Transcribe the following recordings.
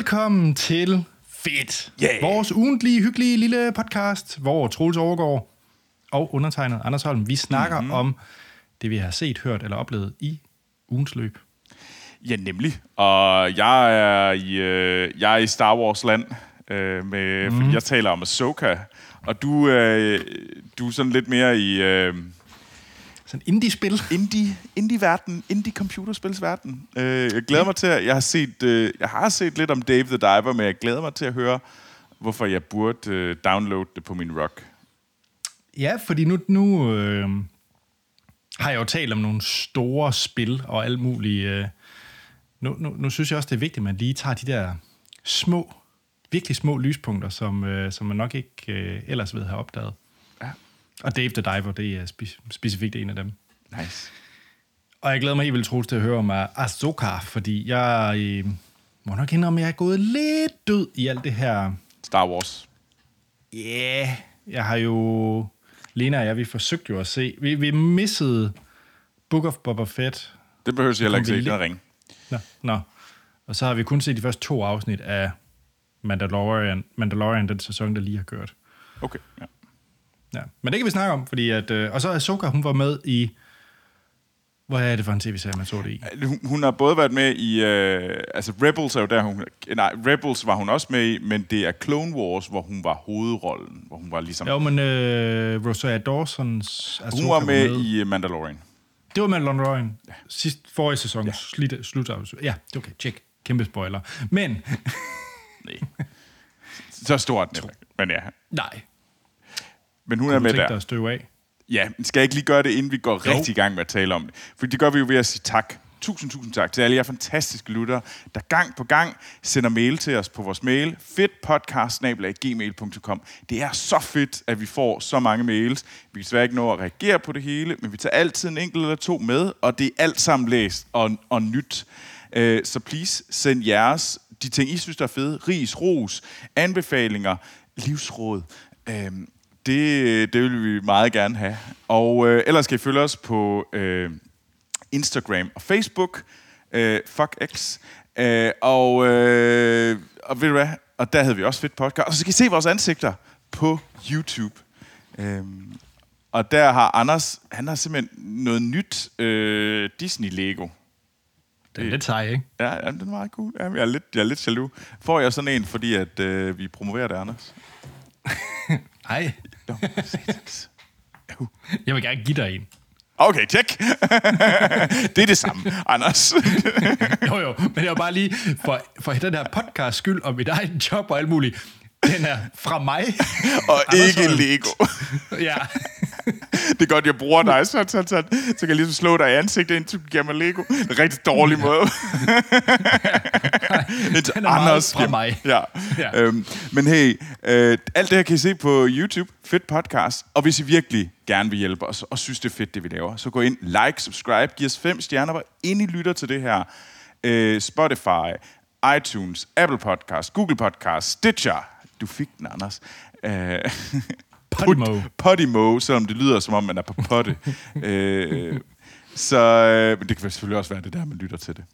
Velkommen til Fedt. Yeah. Vores ugentlige, hyggelige lille podcast, hvor Troels overgår og undertegnet Anders Holm, vi snakker Mhm. mm-hmm. om det, vi har set, hørt eller oplevet i ugens løb. Ja, nemlig. Og jeg er i, øh, jeg er i Star Wars land, øh, med, mm. fordi jeg taler om Ahsoka. Og du, øh, du er sådan lidt mere i øh, Sådan indie-spil. indie, indie-verden, indie-computerspilsverden. Øh, jeg glæder mig til, at jeg har set, øh, jeg har set lidt om Dave the Diver, men jeg glæder mig til at høre, hvorfor jeg burde øh, downloade det på min rock. Ja, fordi nu, nu øh, har jeg jo talt om nogle store spil og alt muligt. Øh, nu, nu, nu synes jeg også, det er vigtigt, at man lige tager de der små, virkelig små lyspunkter, som, øh, som man nok ikke øh, ellers ved have opdaget. Og Dave the Diver, det er spe- specifikt en af dem. Nice. Og jeg glæder mig helt vildt til at høre om uh, Ahsoka, fordi jeg øh, må nok indrømme, at jeg er gået lidt død i alt det her. Star Wars. Ja, yeah, jeg har jo... Lena og jeg, vi forsøgte jo at se... Vi, vi missede Book of Boba Fett. Det behøver jeg heller ikke se, lidt- den ring. Nå, nå. Og så har vi kun set de første to afsnit af Mandalorian, Mandalorian den sæson, der lige har kørt. Okay, ja. Ja. Men det kan vi snakke om, fordi at... Øh, og så Ahsoka, hun var med i... Hvad er det for en tv-serie, man så det i? Hun, hun har både været med i... Øh, altså, Rebels er jo der, hun... Nej, Rebels var hun også med i, men det er Clone Wars, hvor hun var hovedrollen. Hvor hun var ligesom... Jo, men øh, Rosaria Dawsons Ahsoka hun var med i øh, Mandalorian. Det var Mandalorian. Ja. Sidst, forrige sæson. Ja. Slut, slut Ja, det okay. Tjek. Kæmpe spoiler. Men, Nej. Så stort. Men ja. nej. Men hun Kunne er med der. dig at støve af? Ja, men skal jeg ikke lige gøre det, inden vi går Jo. rigtig i gang med at tale om det? For det gør vi jo ved at sige tak. Tusind, tusind tak til alle jer fantastiske lyttere, der gang på gang sender mail til os på vores mail, fedtpodcast.gmail.com. Det er så fedt, at vi får så mange mails. Vi kan desværre ikke nå at reagere på det hele, men vi tager altid en enkelt eller to med, og det er alt sammen læst og, og nyt. Øh, Så please, send jeres, de ting, I synes, der er fede, ris, ros, anbefalinger, livsråd. Øhm, det, det vil vi meget gerne have. Og øh, ellers skal I følge os på øh, Instagram og Facebook. Øh, fuck X. Øh, og, øh, og ved du hvad? Og der havde vi også fedt podcast. Og så kan I se vores ansigter på YouTube. Øhm, og der har Anders, han har simpelthen noget nyt øh, Disney-Lego. Den er lidt sej, ikke? Ja, ja, den er meget cool. Ja, jeg, er lidt, jeg er lidt jaloux. Får jeg sådan en, fordi at, øh, vi promoverer det, Anders? Nej. Satans. Jo. Jeg vil gerne give dig en. Okay, tjek. det er det samme, Anders. Jo, jo. Men det var bare lige for, for den her podcast skyld og mit eget job og alt muligt. Den er fra mig. og Anders ikke. Lego. Ja. det er godt, jeg bruger dig, så, så, så, så kan jeg ligesom slå dig i ansigtet, indtil du giver mig Lego. En rigtig dårlig måde. det Den er meget fra mig. Ja. Ja. Øhm, men hey, øh, alt det her kan I se på YouTube. Fedt podcast. Og hvis I virkelig gerne vil hjælpe os, og synes, det er fedt, det vi laver, så gå ind, like, subscribe, giv os fem stjerner, hvor ind I lytter til det her. Øh, Spotify, iTunes, Apple Podcast, Google Podcast, Stitcher. Du fik den, Anders. Øh, Podimo. Podimo, selvom det lyder, som om man er på potte. øh, så øh, men det kan selvfølgelig også være det der, man lytter til det.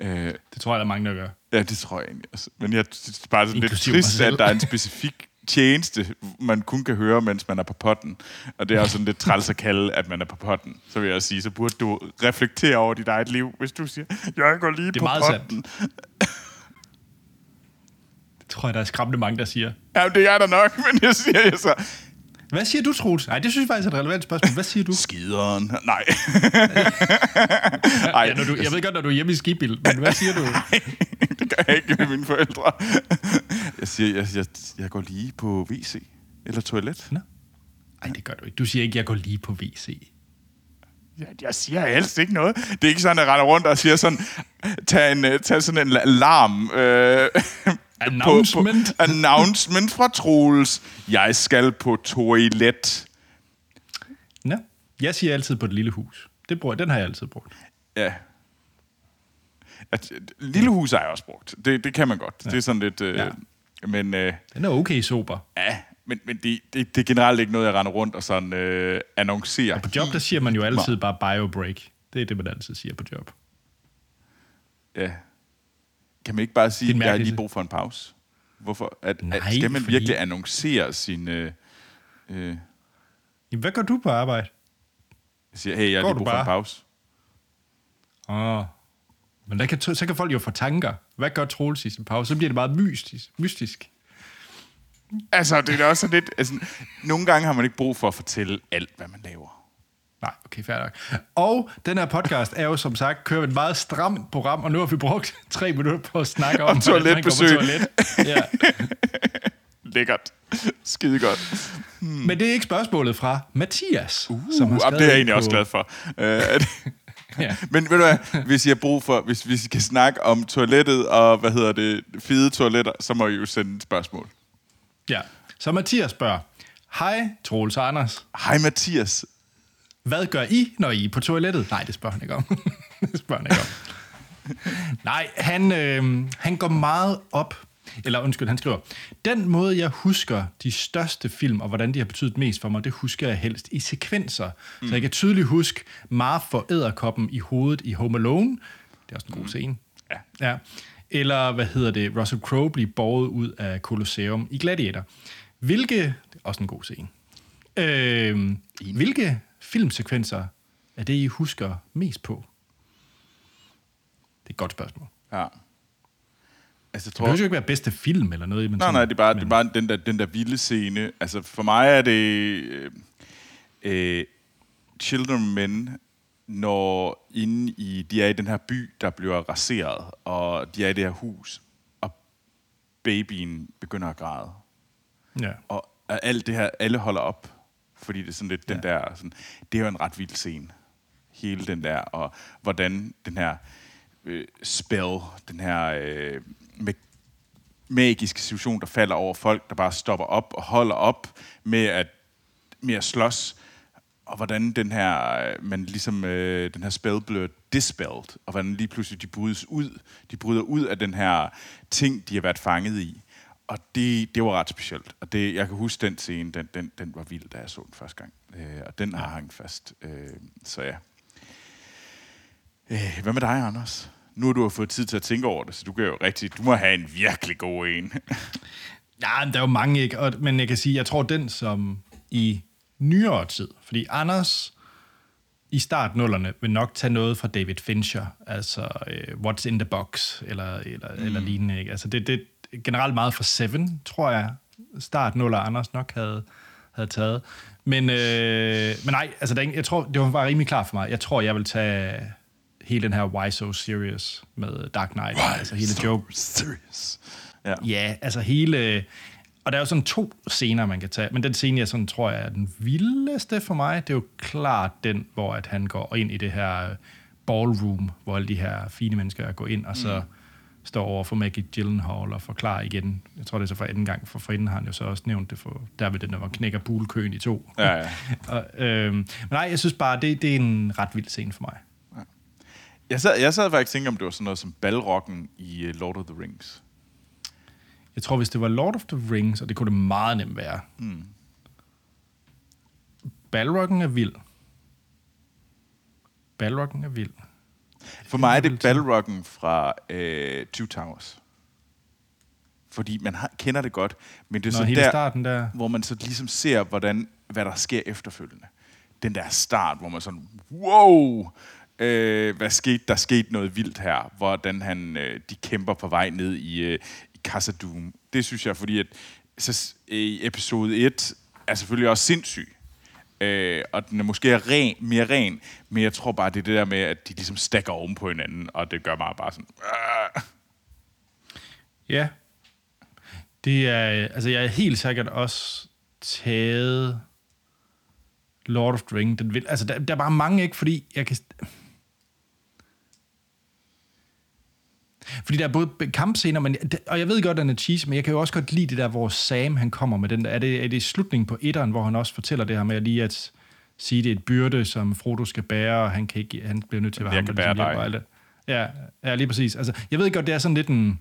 Øh, Det tror jeg, der er mange, der gør. ja, det tror jeg egentlig også. Men jeg det er bare sådan lidt trist, at der er en specifik tjeneste, man kun kan høre, mens man er på potten. Og det er også sådan lidt træls at kalde, at man er på potten. Så vil jeg sige, så burde du reflektere over dit eget liv, hvis du siger, jeg går lige Det er på meget potten. Det tror jeg, der er skræmmende mange, der siger. Ja, det er der nok, men jeg siger jeg så, Hvad siger du, Troels? Nej, det synes jeg faktisk er et relevant spørgsmål. Hvad siger du? skideren. Nej. Ja, når du jeg ved godt, når du er hjemme i skibil, men hvad siger du? det gør jeg ikke med mine forældre. Jeg siger, jeg, jeg, jeg går lige på WC eller toilet. Nå. Nej, det gør du ikke. Du siger ikke, jeg går lige på WC. Jeg, jeg siger helst ikke noget. Det er ikke sådan, at jeg render rundt og siger sådan, tag, en, øh, tag sådan en alarm. Øh, Announcement. På, på, announcement fra Troels. Jeg skal på toilet. Nå. Jeg siger altid på et lille hus. Det bruger, den har jeg altid brugt. Ja. At, lille hus har jeg også brugt. Det, det kan man godt. Ja. Det er sådan lidt... Øh, Ja. Men øh, Den er okay sober. ja, men, men det, det, det er generelt ikke noget, jeg render rundt og sådan øh, annoncerer. På job, der siger man jo altid bare biobreak. Det er det, man altid siger på job. Ja. Kan man ikke bare sige, at jeg har lige brug for en pause? Hvorfor? At, Nej, at, skal man fordi- virkelig annoncere sin... Øh, øh, Jamen, hvad gør du på arbejde? siger, hey, jeg har lige brug for en bare? pause. Åh. Oh. Men der kan, så kan folk jo få tanker. Hvad gør Troels i sin pause? Så bliver det meget mystisk. mystisk. Altså, det er da også sådan lidt... Altså, nogle gange har man ikke brug for at fortælle alt, hvad man laver. Nej, okay, fair nok. Og den her podcast er jo som sagt kører et meget stramt program, og nu har vi brugt tre minutter på at snakke om, Om toiletbesøg. toilet. Ja. Lækkert. Skide godt. Men det er ikke spørgsmålet fra Mathias, uh, som har skrevet det er jeg egentlig også på- glad for. At- Ja. Men ved du hvad, hvis I har brug for, hvis, hvis I kan snakke om toilettet og, hvad hedder det, fede toiletter, så må I jo sende et spørgsmål. ja. Så Mathias spørger, Hej, Troels Anders. Hej Mathias. Hvad gør I, når I er på toilettet? Nej, det spørger han ikke om. det spørger han ikke om. Nej, han, øh, han går meget op, eller undskyld, han skriver, den måde, jeg husker de største film, og hvordan de har betydet mest for mig, det husker jeg helst i sekvenser. Mm. Så jeg kan tydeligt huske Marv for æderkoppen i hovedet i Home Alone. Det er også en god scene. Ja. ja. Eller, hvad hedder det, Russell Crowe bliver båret ud af Colosseum i Gladiator. Hvilke, det er også en god scene. Øh, hvilke filmsekvenser er det, I husker mest på? Det er et godt spørgsmål. Ja. Altså, jeg Det tror, behøver jo ikke være bedste film eller noget. Men nej, sådan- nej, det er bare, men, det er bare den, der, den der vilde scene. Altså, for mig er det øh, øh, Children Men, når inde i, de er i den her by, der bliver raseret, og de er i det her hus, og babyen begynder at græde. Ja. Og alt det her, alle holder op, fordi det er sådan lidt den Ja. der, sådan, det er jo en ret vild scene. Hele den der, og hvordan den her øh, spell, den her øh, ma- magiske situation, der falder over folk, der bare stopper op og holder op med at, med at slås, og hvordan den her, øh, man ligesom, øh, den her spell bliver dispelled, og hvordan lige pludselig de brydes ud, de bryder ud af den her ting, de har været fanget i. Og det, det var ret specielt. Og det, jeg kan huske den scene, den, den, den var vild, da jeg så den første gang. Øh, og den har hængt fast. Øh, så ja. Øh, hvad med dig, Anders? Nu har du fået tid til at tænke over det, så du kan jo rigtig, du må have en virkelig god en. Ja, der er jo mange ikke, og, men jeg kan sige, jeg tror den som i nyere tid, fordi Anders i startnullerne vil nok tage noget fra David Fincher, altså uh, What's in the Box, eller, eller, mm. eller lignende. Ikke? Altså det, det generelt meget fra Seven, tror jeg, startnuller Anders nok havde, havde taget. Men, øh, men nej, altså der er jeg tror, det var bare rimelig klart for mig. Jeg tror, jeg vil tage hele den her Why So Serious med Dark Knight, altså hele joke, Serious. Ja. Ja, altså hele... Og der er jo sådan to scener, man kan tage. Men den scene, jeg sådan tror jeg er den vildeste for mig, det er jo klart den, hvor at han går ind i det her ballroom, hvor alle de her fine mennesker går ind, og så mm. Står over for Maggie Gyllenhaal og forklarer igen. Jeg tror, det er så for anden gang, for forinden har han jo så også nævnt det for der ved den, der var knækker bulkøen i to. Ja, ja. og, øhm, men nej, jeg synes bare, det, det er en ret vild scene for mig. Jeg sad, jeg sad faktisk og tænkte, om det var sådan noget som balrocken i uh, Lord of the Rings. Jeg tror, hvis det var Lord of the Rings, og det kunne det meget nemt være. Mm. Balroggen er vild. Balroggen er vild. For mig er det balrocken fra uh, Two Towers. Fordi man har, kender det godt, men det er Nå, så der, starten der. hvor man så ligesom ser, hvordan, hvad der sker efterfølgende. Den der start, hvor man sådan, wow, øh, hvad skete, der skete noget vildt her, hvordan han, øh, de kæmper på vej ned i, øh, i Casa Doom. Det synes jeg, fordi at, så, i episode 1 er selvfølgelig også sindssyg. Øh, og den er måske ren, mere ren, men jeg tror bare, det er det der med, at de ligesom stakker oven på hinanden, og det gør mig bare sådan... Øh. Ja. Det er, altså jeg er helt sikkert også taget Lord of the Ring. Den vil, altså der, der er bare mange, ikke? Fordi jeg kan... Fordi der er både kampscener, men, og jeg ved godt, at den er cheesy, men jeg kan jo også godt lide det der, hvor Sam han kommer med den der. Er det, er det slutningen på etteren, hvor han også fortæller det her med lige at sige, det er et byrde, som Frodo skal bære, og han, kan ikke, han bliver nødt til at være ham, der ligesom hjælper. Ja, ja, lige præcis. Altså, jeg ved godt, det er sådan lidt en...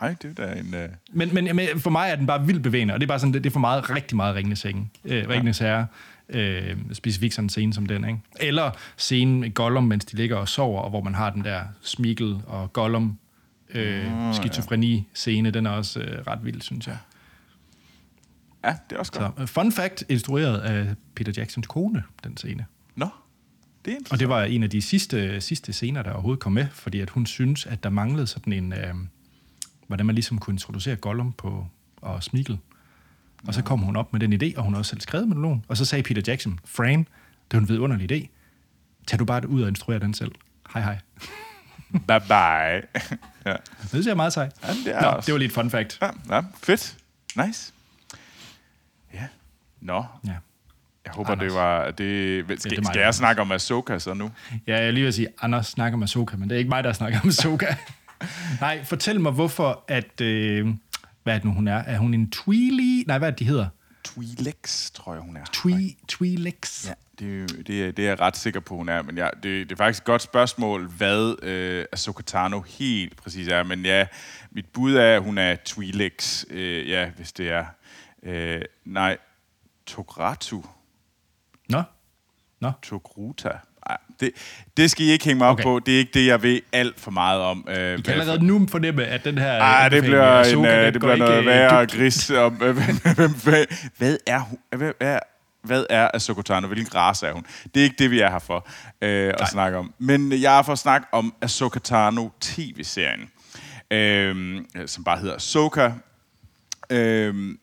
Nej, det er da en... Øh... Men, men, men for mig er den bare vildt bevægende, og det er bare sådan, det, det er for meget, rigtig meget Ringende Sænge. Øh, Ringenes Herre. Øh, specifikt sådan en scene som den, ikke? Eller scenen med Gollum, mens de ligger og sover, og hvor man har den der Smigel og Gollum øh, skizofreni-scene, den er også øh, ret vild, synes jeg. Ja, det er også godt. Så, øh, fun fact, instrueret af Peter Jacksons kone, den scene. Nå, det er. Og det var en af de sidste, sidste scener, der overhovedet kom med, fordi at hun synes, at der manglede sådan en, øh, hvordan man ligesom kunne introducere Gollum på, og Smeagol. Og så kom hun op med den idé, og hun har også selv skrevet melodien. Og så sagde Peter Jackson, Fran, det er en vidunderlig idé. Tag du bare det ud og instruere den selv. Hej hej. Bye bye. ja. Det synes jeg er meget sejt. Ja, det er Nå, også. det var lige et fun fact. Ja, ja, fedt. Nice. Ja. Nå, Ja. jeg håber, Anders. det var... Det, skal, det er skal jeg Anders. snakke om Ahsoka så nu? Ja, jeg lige vil sige, Anders snakker med Soka, men det er ikke mig, der snakker med Soka. Nej, fortæl mig, hvorfor at... Øh, hvad er det nu, hun er? Er hun en Tweely? Nej, hvad er det, de hedder? Twi'leks, tror jeg, hun er. Twi, Twi'leks. Ja, det, er det, det er jeg ret sikker på, hun er. Men ja, det, det er faktisk et godt spørgsmål, hvad øh, Ahsoka Tano helt præcis er. Men ja, mit bud er, at hun er Twi'leks. Øh, ja, hvis det er... Øh, nej, Togratu. Nå? Nå? Togruta. Ej, det, det skal I ikke hænge mig op Okay. på. Det er ikke det, jeg ved alt for meget om. Øh, Vi kan allerede nu fornemme, at den her... Ej, det bliver, en, Ahsoka, øh, den det bliver noget øh, værre dybt. gris om... øh, hvem- hvem- hvem- Hvad er hun? Hvad er, hvad er Ahsoka Tano? Hvilken race er hun? Det er ikke det, vi er her for øh, at snakke om. Men jeg er for at snakke om Ahsoka Tano tv-serien, øh, som bare hedder Ahsoka. Øh,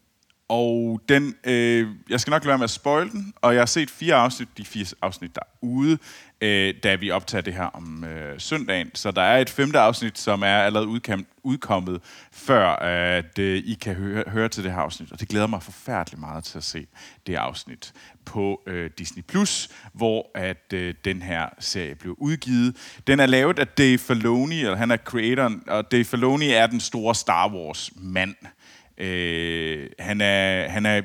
og den, øh, jeg skal nok lade være med at spoil den, og jeg har set fire afsnit, de fire afsnit der er ude, øh, da vi optager det her om øh, søndagen. Så der er et femte afsnit, som er allerede udkom, udkommet, før at øh, I kan høre, høre til det her afsnit. Og det glæder mig forfærdeligt meget til at se det afsnit på øh, Disney+, Plus, hvor at øh, den her serie blev udgivet. Den er lavet af Dave Filoni, eller han er creatoren, og Dave Filoni er den store Star Wars-mand. Øh, Øh, han, er, han, er,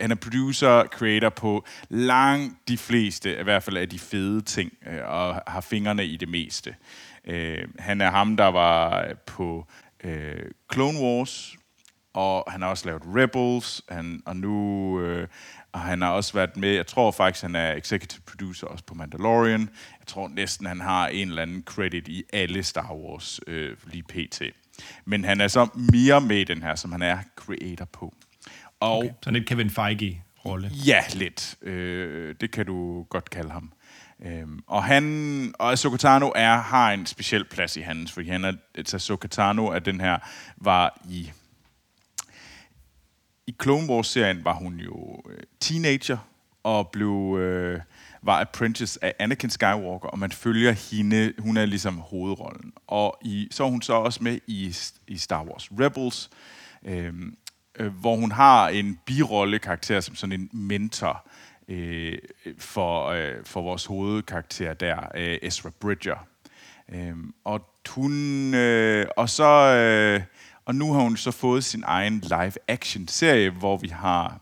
han er producer, creator på langt de fleste, i hvert fald af de fede ting, øh, og har fingrene i det meste. Øh, han er ham, der var på øh, Clone Wars, og han har også lavet Rebels, han, og nu øh, og han har også været med, jeg tror faktisk, han er executive producer også på Mandalorian. Jeg tror næsten, han har en eller anden credit i alle Star Wars øh, lige pt. Men han er så mere med i den her, som han er creator på. Og okay. Sådan et Kevin Feige-rolle. Ja, lidt. Øh, det kan du godt kalde ham. Øhm, og han og Ahsoka Tano er, har en speciel plads i hans, fordi han er, altså Ahsoka Tano er den her, var i i Clone Wars-serien var hun jo øh, teenager og blev øh, var apprentice af Anakin Skywalker, og man følger hende, hun er ligesom hovedrollen. Og i, så er hun så også med i, i Star Wars Rebels, øh, øh, hvor hun har en birolle karakter som sådan en mentor øh, for, øh, for vores hovedkarakter der, øh, Ezra Bridger. Øh, og hun, øh, og så, øh, og nu har hun så fået sin egen live-action-serie, hvor vi har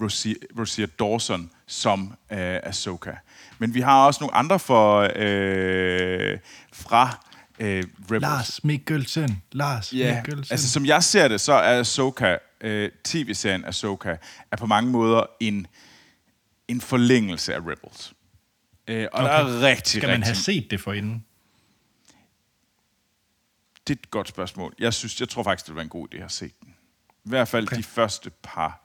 Rosia, Rosia Dawson som øh, Ahsoka. Men vi har også nogle andre for, øh, fra øh, Rebels. Lars Mikkelsen. Lars Ja, Mikkelsen. altså som jeg ser det, så er Ahsoka, øh, tv-serien Ahsoka, er på mange måder en, en forlængelse af Rebels. Øh, og okay. der er rigtig, Skal man rigtig... have set det for inden? Det er et godt spørgsmål. Jeg synes, jeg tror faktisk, det ville være en god idé at se den. I hvert fald. Okay. de første par.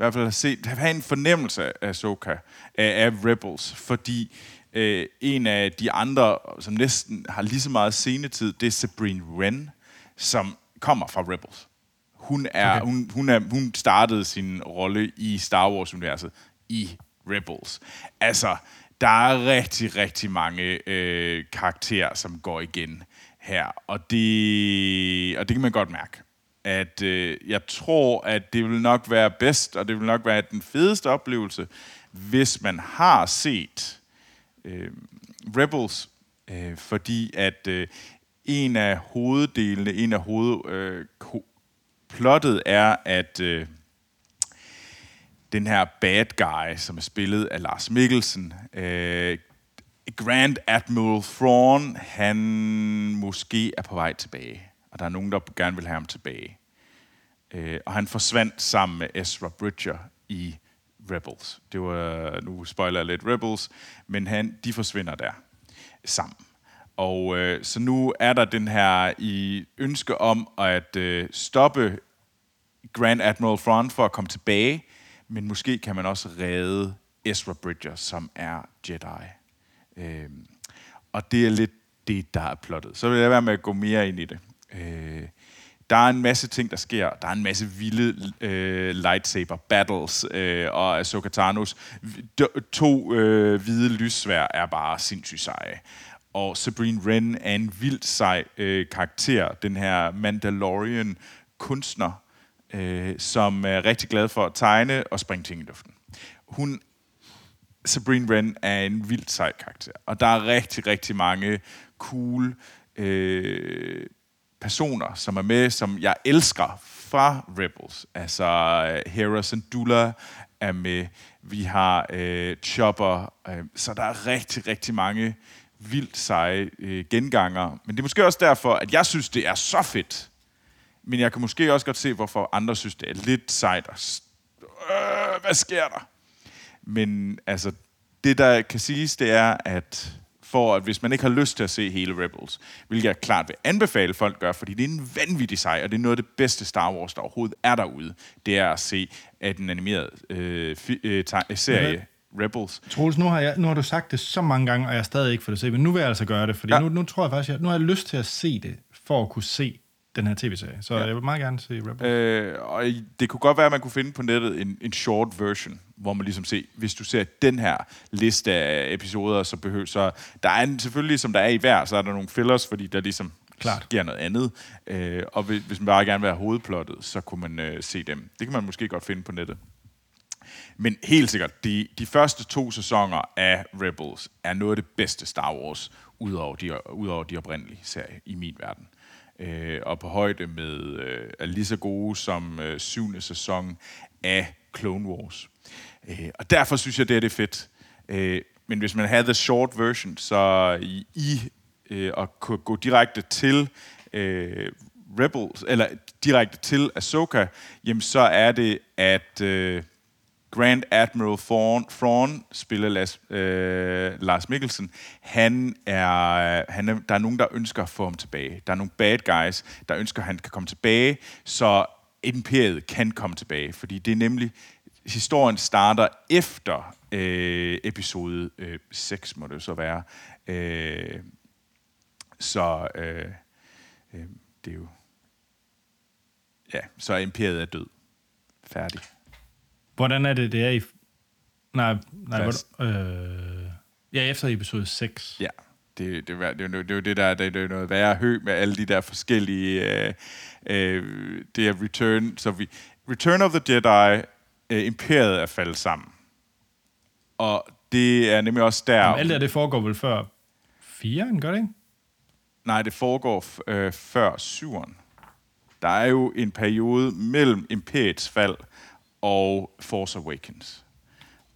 I hvert fald at se, have en fornemmelse af Ahsoka, af, af Rebels, fordi øh, en af de andre, som næsten har lige så meget scenetid, det er Sabrine Wren, som kommer fra Rebels. Hun, er. Okay. hun, hun, er, hun startede sin rolle i Star Wars-universet i Rebels. Altså, der er rigtig, rigtig mange øh, karakterer, som går igen her, og det, og det kan man godt mærke. At øh, jeg tror, at det vil nok være bedst, og det vil nok være den fedeste oplevelse, hvis man har set øh, Rebels, øh, fordi at øh, en af hoveddelene, en af hoved, øh, plottet er, at øh, den her bad guy, som er spillet af Lars Mikkelsen, øh, Grand Admiral Thrawn, han måske er på vej tilbage. Og der er nogen, der gerne vil have ham tilbage. Øh, og han forsvandt sammen med Ezra Bridger i Rebels. Det var, nu spoiler jeg lidt Rebels, men han, de forsvinder der sammen. Og øh, så nu er der den her i ønske om at øh, stoppe Grand Admiral Thrawn for at komme tilbage, men måske kan man også redde Ezra Bridger, som er Jedi. Øh, og det er lidt det, der er plottet. Så vil jeg være med at gå mere ind i det. Øh, der er en masse ting, der sker. Der er en masse vilde øh, lightsaber battles, øh, og Ahsoka Tano's to øh, hvide lyssvær er bare sindssygt seje. Og Sabrine Wren er en vildt sej øh, karakter, den her Mandalorian kunstner, øh, som er rigtig glad for at tegne og springe ting i luften. Hun Sabrine Wren er en vildt sej karakter, og der er rigtig, rigtig mange cool øh, personer, som er med, som jeg elsker fra Rebels. Altså, øh, Hera Syndulla er med, vi har øh, Chopper, øh, så der er rigtig, rigtig mange vildt seje øh, genganger. Men det er måske også derfor, at jeg synes, det er så fedt. Men jeg kan måske også godt se, hvorfor andre synes, det er lidt sejt. Og øh, hvad sker der? Men altså, det der kan siges, det er, at for at hvis man ikke har lyst til at se hele Rebels, hvilket jeg klart vil anbefale folk gør, fordi det er en vanvittig sej, og det er noget af det bedste Star Wars, der overhovedet er derude, det er at se at den animerede øh, fi, øh, serie mm-hmm. Rebels. Troels, nu har, jeg, nu har du sagt det så mange gange, og jeg har stadig ikke fået det set, men nu vil jeg altså gøre det, fordi ja. nu, nu tror jeg faktisk, jeg, nu har jeg lyst til at se det, for at kunne se den her tv-serie. Så ja. jeg vil meget gerne se Rebels. Øh, og det kunne godt være, at man kunne finde på nettet en, en short version, hvor man ligesom ser, hvis du ser den her liste af episoder, så behøver så... Der er en, selvfølgelig, som der er i hver, så er der nogle fillers, fordi der ligesom Klart. sker noget andet. Øh, og hvis, hvis man bare gerne vil have hovedplottet, så kunne man øh, se dem. Det kan man måske godt finde på nettet. Men helt sikkert, de, de første to sæsoner af Rebels er noget af det bedste Star Wars, udover de, udover de oprindelige serie i min verden øh, og på højde med øh, er lige så gode som øh, syvende sæson af Clone Wars. Øh, og derfor synes jeg, det er det fedt. Øh, men hvis man havde the short version, så i, i øh, at kunne gå direkte til øh, Rebels, eller direkte til Ahsoka, jamen så er det, at øh, Grand Admiral Thrawn, Thrawn spiller Lars, øh, Lars Mikkelsen, han er, han er, der er nogen, der ønsker at få ham tilbage. Der er nogle bad guys, der ønsker, at han kan komme tilbage, så imperiet kan komme tilbage. Fordi det er nemlig, historien starter efter øh, episode øh, 6, må det så være. Øh, så øh, øh, det er jo... Ja, så imperiet er død. Færdig. Hvordan er det, det er i... Nej, nej hvor, øh, ja, efter episode 6. Ja, det, det, det, det, det, det er jo det, der det, det er noget værre hø med alle de der forskellige... Øh, øh, det er Return... Så vi, Return of the Jedi, øh, imperiet er faldet sammen. Og det er nemlig også der... Jamen, alt det, det foregår vel før 4'eren, gør det ikke? Nej, det foregår øh, før 7'eren. Der er jo en periode mellem imperiets fald og Force Awakens.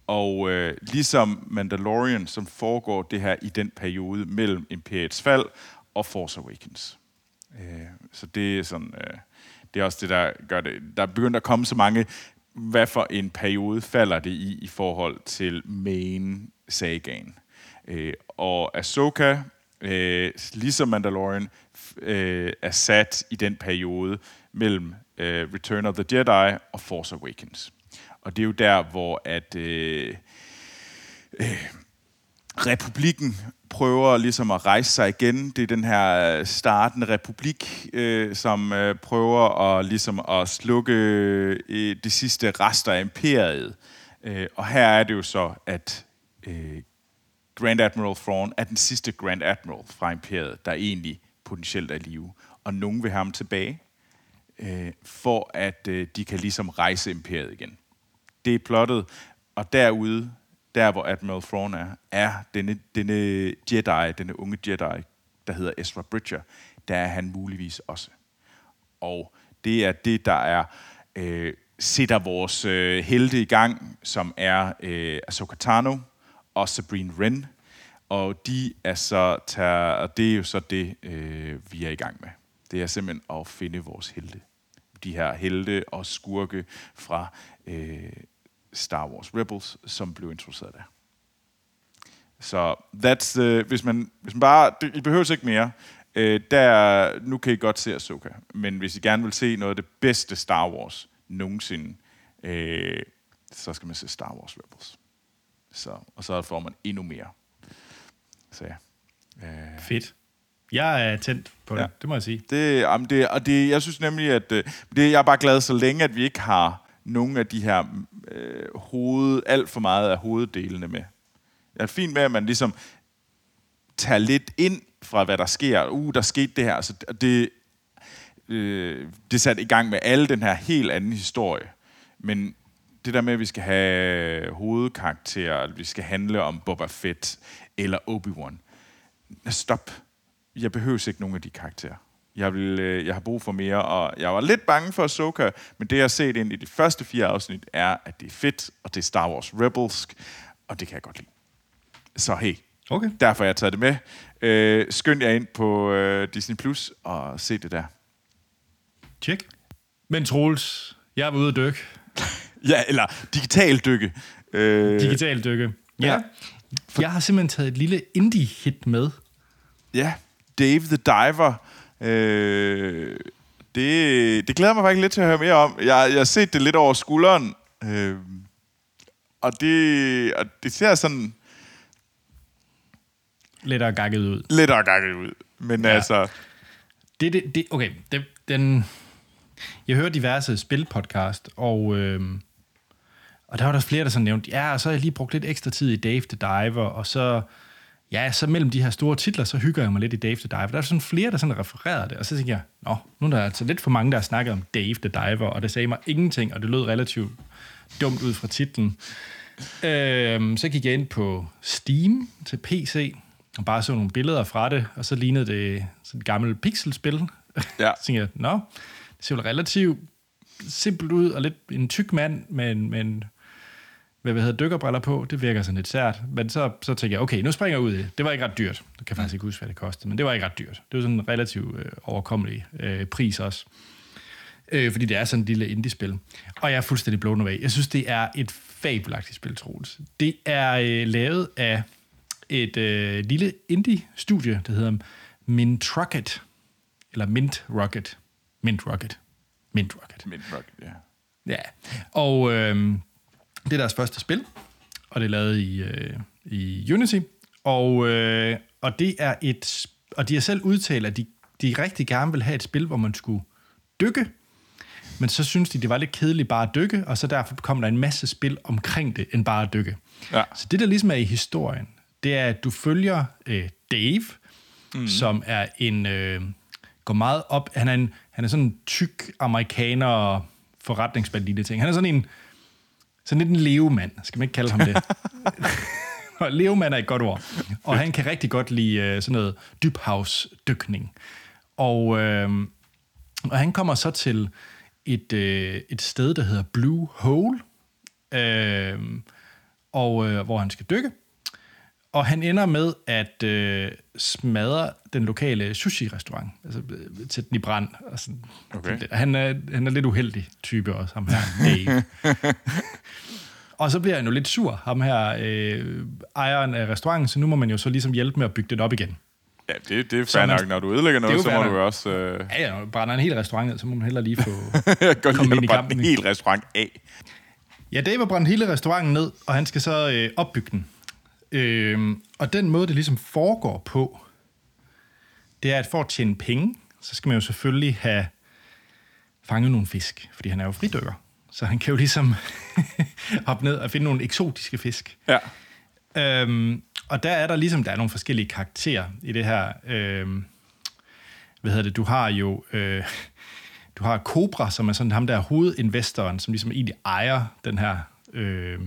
Og øh, ligesom Mandalorian, som foregår det her i den periode mellem Imperiets fald og Force Awakens. Øh, så det er sådan, øh, det er også det, der gør det. Der er begyndt at komme så mange, hvad for en periode falder det i, i forhold til main sagaen. Øh, og Ahsoka, øh, ligesom Mandalorian, øh, er sat i den periode mellem uh, Return of the Jedi og Force Awakens. Og det er jo der, hvor at uh, uh, republikken prøver ligesom at rejse sig igen. Det er den her startende republik, øh, som øh, prøver at, ligesom at slukke øh, de sidste rester af imperiet. Øh, og her er det jo så, at øh, Grand Admiral Thrawn er den sidste Grand Admiral fra imperiet, der egentlig potentielt er i live. Og nogen vil have ham tilbage øh, for at øh, de kan ligesom rejse imperiet igen. Det er plottet, og derude, der hvor Admiral Thrawn er, er denne, denne Jedi, denne unge Jedi, der hedder Ezra Bridger, der er han muligvis også. Og det er det, der er øh, sætter vores øh, helte i gang, som er øh, Ahsoka Tano og Sabrine Wren. Og de er så tager, og det er jo så det, øh, vi er i gang med det er simpelthen at finde vores helte. De her helte og skurke fra øh, Star Wars Rebels, som blev introduceret der. Så that's, uh, hvis, man, hvis man bare... Det, I behøver ikke mere. Øh, der, nu kan I godt se Ahsoka. Men hvis I gerne vil se noget af det bedste Star Wars nogensinde, øh, så skal man se Star Wars Rebels. Så, og så får man endnu mere. Så ja. Øh, Fedt. Jeg er tændt på det, ja. det må jeg sige. Det, jamen det, og det, jeg synes nemlig, at det, jeg er bare glad så længe, at vi ikke har nogle af de her øh, hoved, alt for meget af hoveddelene med. Jeg er fint med, at man ligesom tager lidt ind fra, hvad der sker. Uh, der skete det her. Så det, øh, det satte i gang med alle den her helt anden historie. Men det der med, at vi skal have hovedkarakterer, at vi skal handle om Boba Fett eller Obi-Wan. Stop. Jeg behøver ikke nogen af de karakterer. Jeg, vil, øh, jeg har brug for mere, og jeg var lidt bange for Ahsoka, men det jeg har set ind i de første fire afsnit, er, at det er fedt, og det er Star Wars Rebels, og det kan jeg godt lide. Så hey, okay. derfor har jeg taget det med. Øh, skynd jer ind på øh, Disney Plus og se det der. Tjek. Men Troels, jeg var ude at dykke. ja, eller digital dykke. Øh, digital dykke. Ja. ja. Jeg har simpelthen taget et lille indie-hit med. Ja, Dave the Diver Øh, det, det glæder mig faktisk lidt til at høre mere om. Jeg, jeg har set det lidt over skulderen, øh, og, det, og det ser sådan... Lidt og gakket ud. Lidt og gakket ud. Men ja. altså... Det, det, det, okay, det, den... Jeg hører diverse spilpodcast, og, øh, og der var der flere, der så nævnte, ja, så har jeg lige brugt lidt ekstra tid i Dave the Diver, og så ja, så mellem de her store titler, så hygger jeg mig lidt i Dave the Diver. Der er sådan flere, der sådan refererer det, og så tænker jeg, nå, nu er der altså lidt for mange, der har snakket om Dave the Diver, og det sagde mig ingenting, og det lød relativt dumt ud fra titlen. Øhm, så gik jeg ind på Steam til PC, og bare så nogle billeder fra det, og så lignede det sådan et gammelt pixelspil. Ja. så tænkte jeg, nå, det ser jo relativt simpelt ud, og lidt en tyk mand med en, med en hvad hedder dykkerbriller på, det virker sådan lidt sært. Men så, så tænker jeg, okay, nu springer jeg ud i det. Det var ikke ret dyrt. Jeg kan faktisk ikke huske, hvad det kostede, men det var ikke ret dyrt. Det var sådan en relativt øh, overkommelig øh, pris også. Øh, fordi det er sådan et lille indie-spil. Og jeg er fuldstændig blown away. Jeg synes, det er et fabelagtigt spil, Troels. Det er øh, lavet af et øh, lille indie-studie, der hedder Mint Rocket. Eller Mint Rocket. Mint Rocket. Mint Rocket. Mint Rocket, ja. Ja, og... Øh, det er deres første spil, og det er lavet i, øh, i Unity. Og, øh, og det er et og de har selv udtalt, at de, de rigtig gerne vil have et spil, hvor man skulle dykke, men så synes de, det var lidt kedeligt bare at dykke, og så derfor kom der en masse spil omkring det, end bare at dykke. Ja. Så det, der ligesom er i historien, det er, at du følger øh, Dave, mm. som er en... Øh, går meget op... Han er, en, han er sådan en tyk amerikaner forretningsmand, lille ting. Han er sådan en sådan lidt en levemand, skal man ikke kalde ham det. og levemand er et godt ord. Og han kan rigtig godt lide uh, sådan noget dybhavsdykning. Og, uh, og han kommer så til et, uh, et sted, der hedder Blue Hole, uh, og uh, hvor han skal dykke. Og han ender med at øh, smadre den lokale sushi-restaurant, altså til den i brand. Og sådan. Okay. Han, er, han er lidt uheldig type også, ham her, Dave. og så bliver han jo lidt sur, ham her, øh, ejeren af restauranten, så nu må man jo så ligesom hjælpe med at bygge det op igen. Ja, det, det er fair nok. Når du ødelægger noget, så må du også... Øh... Ja, ja, du brænder en hel restaurant ned, så må man heller lige få komme ind i kampen. en hel restaurant af. Ja, Dave har hele restauranten ned, og han skal så øh, opbygge den. Øh, og den måde, det ligesom foregår på, det er, at for at tjene penge, så skal man jo selvfølgelig have fanget nogle fisk, fordi han er jo fridykker. Så han kan jo ligesom hoppe ned og finde nogle eksotiske fisk. Ja. Øhm, og der er der ligesom, der er nogle forskellige karakterer i det her. Øhm, hvad hedder det? Du har jo... Øh, du har Cobra, som er sådan ham der hovedinvestoren, som ligesom egentlig ejer den her øh,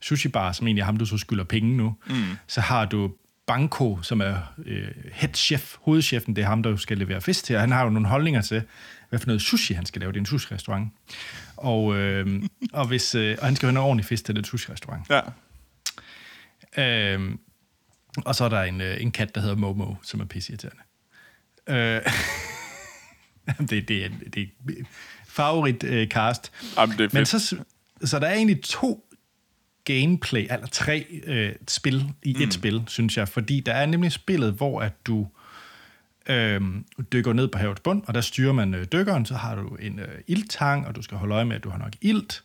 sushi bar, som egentlig er ham, du så skylder penge nu. Mm. Så har du Banko, som er øh, head chef, hovedchefen, det er ham, der skal levere fisk til, og han har jo nogle holdninger til, hvad for noget sushi han skal lave. Det er en sushi-restaurant. Og, øh, og, hvis, øh, og han skal have noget ordentlig fisk til den sushi-restaurant. Ja. Øh, og så er der en, øh, en kat, der hedder Momo, som er pisseirriterende. Øh, det, det, er, det er favorit øh, cast. Jamen, det er Men så, så der er egentlig to gameplay, eller tre øh, spil i et mm. spil, synes jeg. Fordi der er nemlig spillet, hvor at du øh, dykker ned på havets bund, og der styrer man øh, dykkeren, så har du en øh, ildtang, og du skal holde øje med, at du har nok ilt.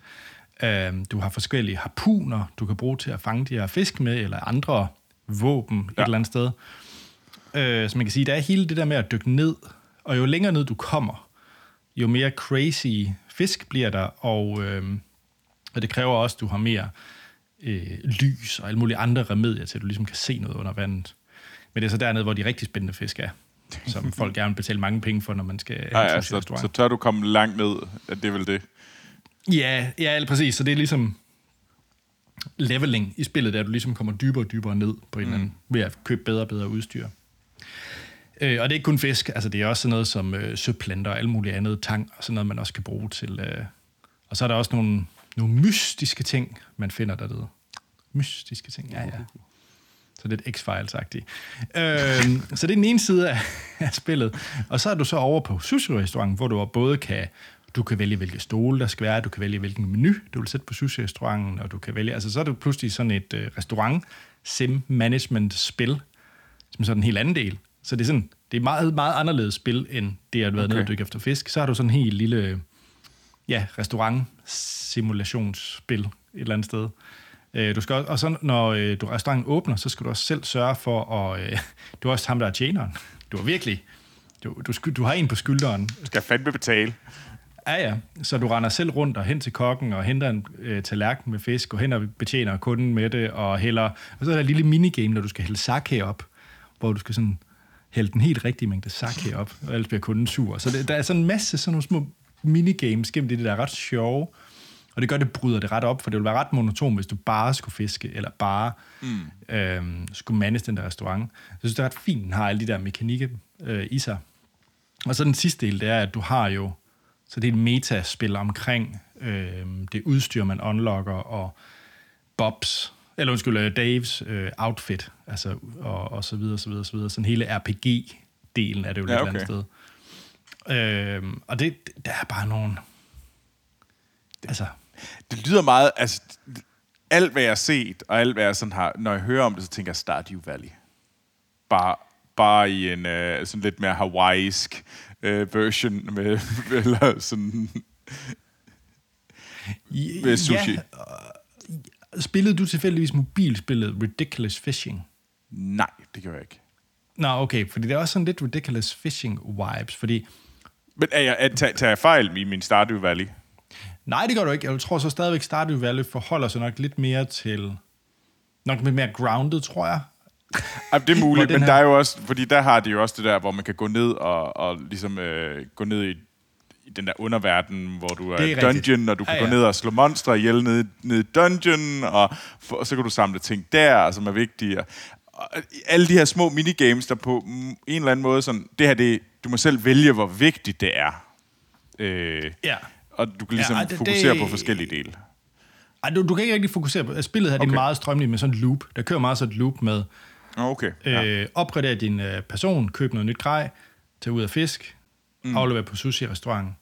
Øh, du har forskellige harpuner, du kan bruge til at fange de her fisk med, eller andre våben ja. et eller andet sted. Øh, så man kan sige, der er hele det der med at dykke ned, og jo længere ned du kommer, jo mere crazy fisk bliver der, og, øh, og det kræver også, at du har mere øh, lys og alle mulige andre remedier til, at du ligesom kan se noget under vandet. Men det er så dernede, hvor de rigtig spændende fisk er, som folk gerne vil betale mange penge for, når man skal ja, ja, så, så tør du komme langt ned, at det er vel det. Ja, ja, præcis. Så det er ligesom leveling i spillet, der du ligesom kommer dybere og dybere ned på en mm. eller anden, ved at købe bedre og bedre udstyr. Øh, og det er ikke kun fisk, altså det er også sådan noget som øh, søplanter og alt muligt andet, tang, og sådan noget, man også kan bruge til. Øh. Og så er der også nogle, nogle mystiske ting, man finder dernede. Mystiske ting, ja, ja. Så lidt X-Files-agtigt. Øh, så det er den ene side af, af spillet. Og så er du så over på sushi-restauranten, hvor du både kan du kan vælge, hvilke stole der skal være, du kan vælge, hvilken menu du vil sætte på sushi-restauranten, og du kan vælge, altså så er det pludselig sådan et øh, restaurant sim management spil, som sådan en helt anden del. Så det er sådan, det er meget, meget anderledes spil, end det at være okay. nede og dykke efter fisk. Så har du sådan en helt lille, ja, restaurant-simulationsspil et eller andet sted. Øh, du skal også, og så når øh, du restauranten åbner, så skal du også selv sørge for at... Øh, du er også ham, der er tjeneren. Du er virkelig... Du, du, du har en på skulderen. Du skal fandme betale. Ja, ja. Så du render selv rundt og hen til kokken og henter en øh, tallerken med fisk, og hen og betjener kunden med det, og hælder... Og så er der et lille minigame, når du skal hælde sake op, hvor du skal sådan hælde den helt rigtige mængde sake op, og ellers bliver kunden sur. Så det, der er sådan en masse sådan nogle små minigames gennem det, der er ret sjove, og det gør, det bryder det ret op, for det ville være ret monoton, hvis du bare skulle fiske, eller bare mm. øhm, skulle mandes den der restaurant. Så jeg synes, det er ret fint, den har alle de der mekanikker øh, i sig. Og så den sidste del, det er, at du har jo så det er et metaspil omkring øh, det udstyr, man unlocker, og Bobs, eller undskyld, øh, Daves øh, outfit, altså, og, og så videre, så videre, så videre. Sådan hele RPG-delen er det jo ja, okay. andet sted. Øh, og det, der er bare nogle... Altså... Det lyder meget... Altså, alt, hvad jeg har set, og alt, hvad jeg sådan har... Når jeg hører om det, så tænker jeg Stardew Valley. Bare, bare i en uh, sådan lidt mere hawaiisk uh, version med, eller sådan... med sushi. Ja, spillede du tilfældigvis mobilspillet Ridiculous Fishing? Nej, det gør jeg ikke. Nå, okay, fordi det er også sådan lidt Ridiculous Fishing-vibes, fordi... Men er jeg, er, tager, tager jeg fejl i min Stardew Valley? Nej, det gør du ikke. Jeg tror så stadigvæk, Stardew Valley forholder sig nok lidt mere til... Nok lidt mere grounded, tror jeg. Jamen, det er muligt, men her... der er jo også, fordi der har de jo også det der, hvor man kan gå ned og, og ligesom øh, gå ned i, i den der underverden, hvor du er, er i dungeon, og du kan ja, ja. gå ned og slå monstre ihjel ned, ned i dungeon, og, for, og så kan du samle ting der, som er vigtige. Og alle de her små minigames, der på en eller anden måde sådan, det her, det, du må selv vælge, hvor vigtigt det er. Øh, ja. Og du kan ligesom ja, det, fokusere det... på forskellige dele. Ej, du, du kan ikke rigtig fokusere på... Spillet her okay. det er meget strømligt med sådan en loop. Der kører meget sådan et loop med Okay. Ja. Øh, opgradere din øh, person, køb noget nyt grej, tage ud af fisk, mm. aflevere på sushi-restauranten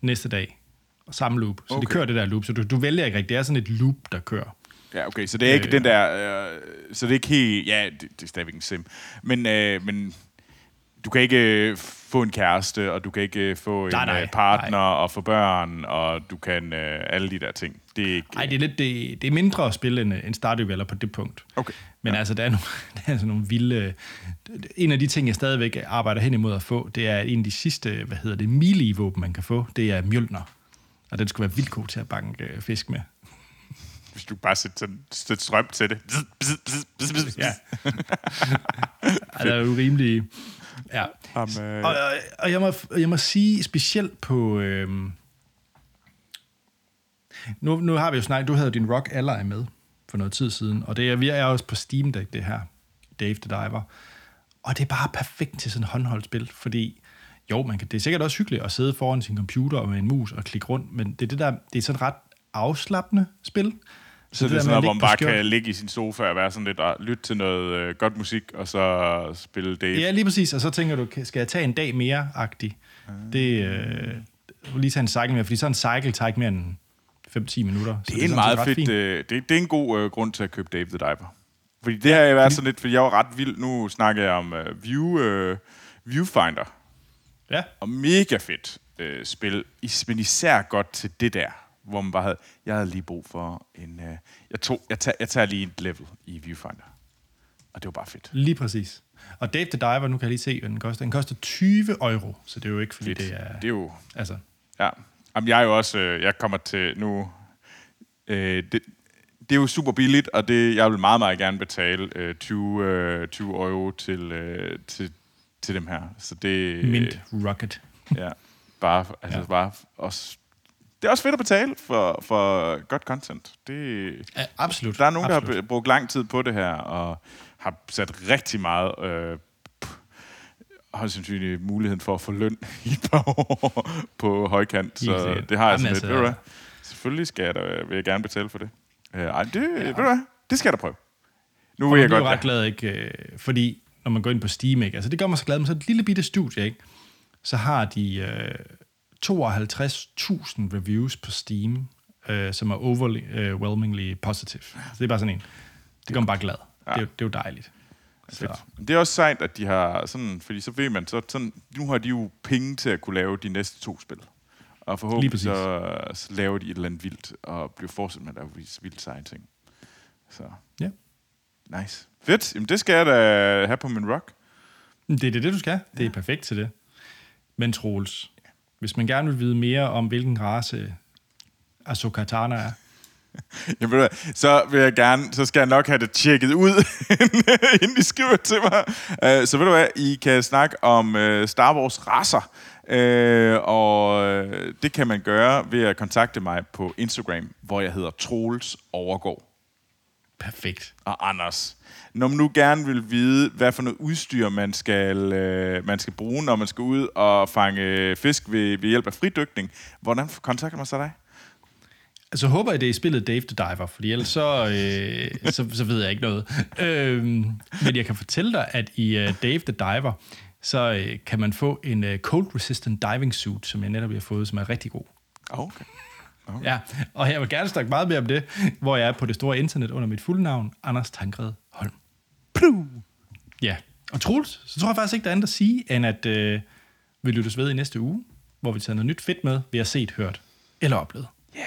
næste dag. Og samme loop. Så okay. det kører det der loop. Så du, du vælger ikke rigtigt. Det er sådan et loop, der kører. Ja, okay. Så det er ikke øh, den der... Øh, så det er ikke helt... Ja, det, det er stadigvæk en sim. Men, øh, men du kan ikke øh, få en kæreste, og du kan ikke øh, få nej, en nej, partner nej. og få børn, og du kan øh, alle de der ting. Det er ikke... Nej, det er, lidt, det, det er mindre at spille end, end Stardew Valley på det punkt. Okay. Men ja. altså, der er, nogle, der er altså nogle vilde... En af de ting, jeg stadigvæk arbejder hen imod at få, det er en af de sidste, hvad hedder det, melee-våben, man kan få. Det er mjølner. Og den skulle være vildt god til at banke øh, fisk med. Hvis du bare sætter, sætter strøm til det. ja. altså, det er jo rimelig... Ja. Um, øh... og, og, og jeg, må, jeg må sige, specielt på... Øh, nu, nu har vi jo snakket, du havde din Rock Ally med for noget tid siden, og det er, vi er også på Steam Deck, det her, Dave the Diver. Og det er bare perfekt til sådan et håndholdt spil, fordi jo, man kan, det er sikkert også hyggeligt at sidde foran sin computer og med en mus og klikke rundt, men det er, det der, det er sådan et ret afslappende spil. Så, så det, det er sådan noget, hvor man bare kan ligge i sin sofa og være sådan lidt og lytte til noget øh, godt musik, og så spille Dave. Ja, lige præcis. Og så tænker du, skal jeg tage en dag mere-agtig? Uh. Det, øh, lige tage en cycle mere, fordi sådan en cycle tager ikke mere end 5-10 minutter. Så Det er en meget fedt, øh, det, det er en god øh, grund til at købe Dave the Diver. Fordi det har jeg været sådan lidt, fordi jeg var ret vild. Nu snakker jeg om øh, View, øh, Viewfinder. Ja, Og mega fedt øh, spil, men især godt til det der, hvor man bare havde, jeg havde lige brug for en, øh, jeg, tog, jeg, tager, jeg tager lige et level i Viewfinder. Og det var bare fedt. lige præcis. Og Dave the Diver, nu kan jeg lige se, hvad den koster. Den koster 20 euro, så det er jo ikke, fordi fedt. det er... det er jo, Altså, ja. Jamen, jeg er jo også, øh, jeg kommer til nu, øh, det, det er jo super billigt, og det, jeg vil meget, meget gerne betale øh, 20, øh, 20 euro til, øh, til, til dem her. Så det, Mint Rocket. Ja, bare, altså Ja. ja. bare også, det er også fedt at betale for, for godt content. Det, Ja, absolut. der er nogen, absolut. der har brugt lang tid på det her, og har sat rigtig meget, øh, har sandsynligt muligheden for at få løn i et par år på højkant. Så Helt det har jeg sådan lidt, altså- ved du hvad, selvfølgelig skal jeg da, vil jeg gerne betale for det. Øh, ej, det, ja. ved du hvad, det skal jeg da prøve. Nu vil jeg godt... jo ret glad, ikke? øh, Fordi når man går ind på Steam, ikke? Altså, det gør mig så glad, men så et lille bitte studie, ikke? Så har de øh, 52.000 reviews på Steam, øh, som er overwhelmingly positive. Så det er bare sådan en. Det gør mig bare glad. Ja. Det, er, jo- det er jo dejligt. Så, Fedt. Det er også sejt, at de har sådan, fordi så ved man, så sådan, nu har de jo penge til at kunne lave de næste to spil. Og forhåbentlig så, så laver de et eller andet vildt, og bliver fortsat med at lave vildt seje ting. Så, ja. nice. Fedt. Jamen, det skal jeg da have på min rock. Det er det, det, du skal. Det er perfekt til det. Men Troels, hvis man gerne vil vide mere om, hvilken race Ahsoka Tana er, Jamen, ved du så vil jeg gerne, så skal jeg nok have det tjekket ud, inden I skriver til mig. Uh, så ved du hvad, I kan snakke om uh, Star Wars racer, uh, og det kan man gøre ved at kontakte mig på Instagram, hvor jeg hedder Troels Overgaard perfekt. og Anders. Når man nu gerne vil vide, hvad for noget udstyr man skal, øh, man skal bruge, når man skal ud og fange fisk ved, ved hjælp af fridykning, hvordan kontakter man så dig? Altså håber jeg, det er spillet Dave the Diver, fordi ellers så, øh, så, så ved jeg ikke noget. Øhm, men jeg kan fortælle dig, at i uh, Dave the Diver, så øh, kan man få en uh, cold resistant diving suit, som jeg netop har fået, som er rigtig god. Okay. Ja, og jeg vil gerne snakke meget mere om det, hvor jeg er på det store internet under mit fulde navn, Anders Tankred Holm. Pluh! Ja, og Troels, så tror jeg faktisk ikke, der er andet at sige, end at øh, vi lyttes ved i næste uge, hvor vi tager noget nyt fedt med, vi har set, hørt eller oplevet. Yeah.